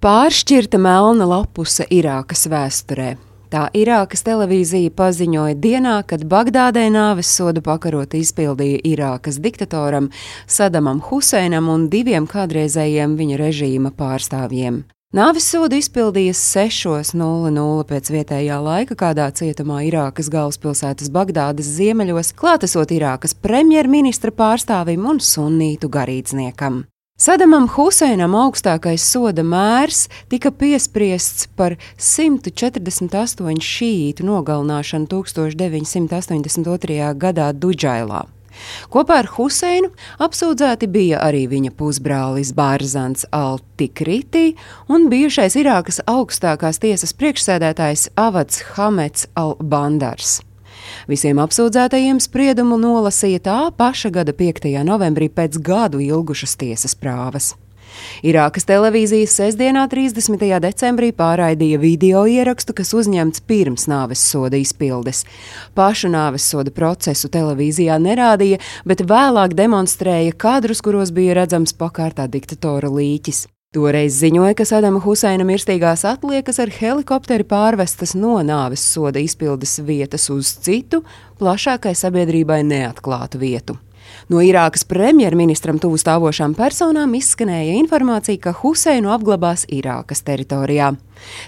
Pāršķirta melna lapuse Irākas vēsturē. Tā Irākas televīzija paziņoja dienā, kad Bagdādē nāves sodu pakarot izpildīja Irākas diktatoram Sadamam Huseinam un diviem kādreizējiem viņa režīma pārstāvjiem. Nāves sodu izpildīja 6.00 pēc vietējā laika kādā cietumā Irākas galvaspilsētas Bagdādas ziemeļos, klātesot Irākas premjerministra pārstāvim un sunnītu garīdzniekam. Sadamam Huseinam augstākais soda mērs tika piespriests par 148 šīītu nogalināšanu 1982. gadā Dudžailā. Kopā ar Huseinu apsūdzēti bija arī viņa pusbrālis Bārzants Al-Tikriti un bijušais Irākas augstākās tiesas priekšsēdētājs Avads Hamets Al-Bandars. Visiem apsūdzētajiem spriedumu nolasīja tā paša gada 5. novembrī pēc gadu ilgušas tiesas prāvas. Irākas televīzijas sestdienā, 30. decembrī, pārraidīja video ierakstu, kas uzņemts pirms nāves soda izpildes. Pašu nāves soda procesu televīzijā nerādīja, bet vēlāk demonstrēja kadrus, kuros bija redzams pakārtā diktatora līķis. Toreiz ziņoja, ka Sadama Huseina mirstīgās atliekas ar helikopteri pārvestas no nāves soda izpildes vietas uz citu, plašākai sabiedrībai neatklātu vietu. No Irākas premjerministram tuvu stāvošām personām izskanēja informācija, ka Huseinu apglabās Irākas teritorijā.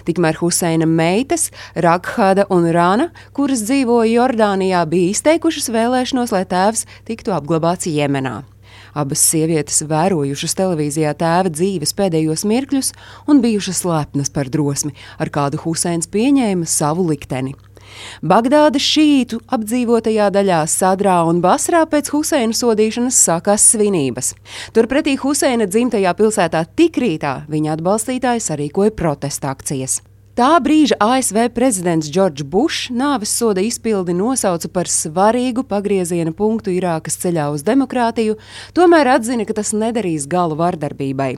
Tikmēr Huseina meitas, Rakhada un Rana, kuras dzīvoja Jordānijā, bija izteikušas vēlēšanos, lai tēvs tiktu apglabāts Jemenā. Abas sievietes vērojušas televīzijā tēva dzīves pēdējos mirkļus un bijušas lepnas par drosmi, ar kādu Huseins pieņēma savu likteni. Bagdādas šītu apdzīvotajā daļā Sadrā un Basrā pēc Huseina sodīšanas sākās svinības. Turpretī Huseina dzimtajā pilsētā Tikrītā viņa atbalstītāji sarīkoja protesta akcijas. Tā brīža ASV prezidents Džordžs Bušs nāves soda izpildi nosauca par svarīgu pagrieziena punktu Irākas ceļā uz demokrātiju, tomēr atzina, ka tas nedarīs galu vardarbībai.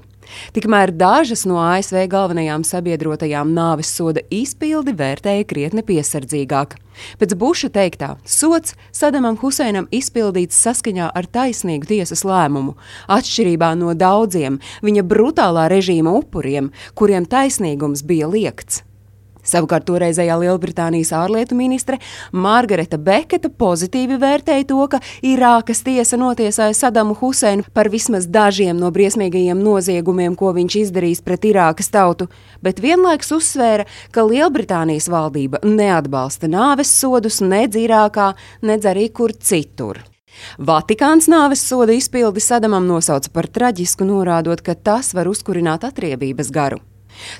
Tikmēr dažas no ASV galvenajām sabiedrotajām nāves soda izpildi vērtēja krietni piesardzīgāk. Pēc Buša teiktā, sots Sadamam Huseinam izpildīts saskaņā ar taisnīgu tiesas lēmumu, atšķirībā no daudziem viņa brutālā režīma upuriem, kuriem taisnīgums bija liekts. Savukārt toreizējā Lielbritānijas ārlietu ministre Margareta Beketa pozitīvi vērtēja to, ka Irākas tiesa notiesāja Sadamu Huseinu par vismaz dažiem no briesmīgajiem noziegumiem, ko viņš izdarījis pret Irākas tautu, bet vienlaikus uzsvēra, ka Lielbritānijas valdība neatbalsta nāves sodus nedz Irākā, nedz arī kur citur. Vatikāns nāves soda izpildi Sadamam nosauca par traģisku, norādot, ka tas var uzkurināt atriebības garu.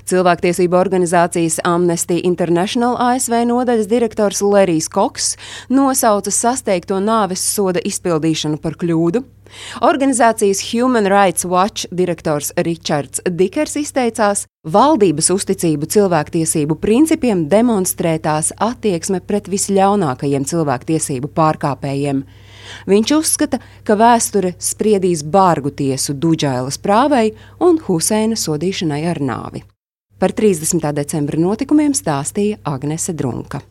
Cilvēktiesība organizācijas Amnesty International ASV nodaļas direktors Lerijs Koks nosauca sasteigto nāves soda izpildīšanu par kļūdu. Organizācijas Human Rights Watch direktors Ričards Dikers izteicās, valdības uzticību cilvēktiesību principiem demonstrētās attieksme pret visļaunākajiem cilvēktiesību pārkāpējiem. Viņš uzskata, ka vēsture spriedīs bārgu tiesu Dudžailas prāvei un Huseina sodīšanai ar nāvi. Par 30. decembra notikumiem stāstīja Agnese Drunka.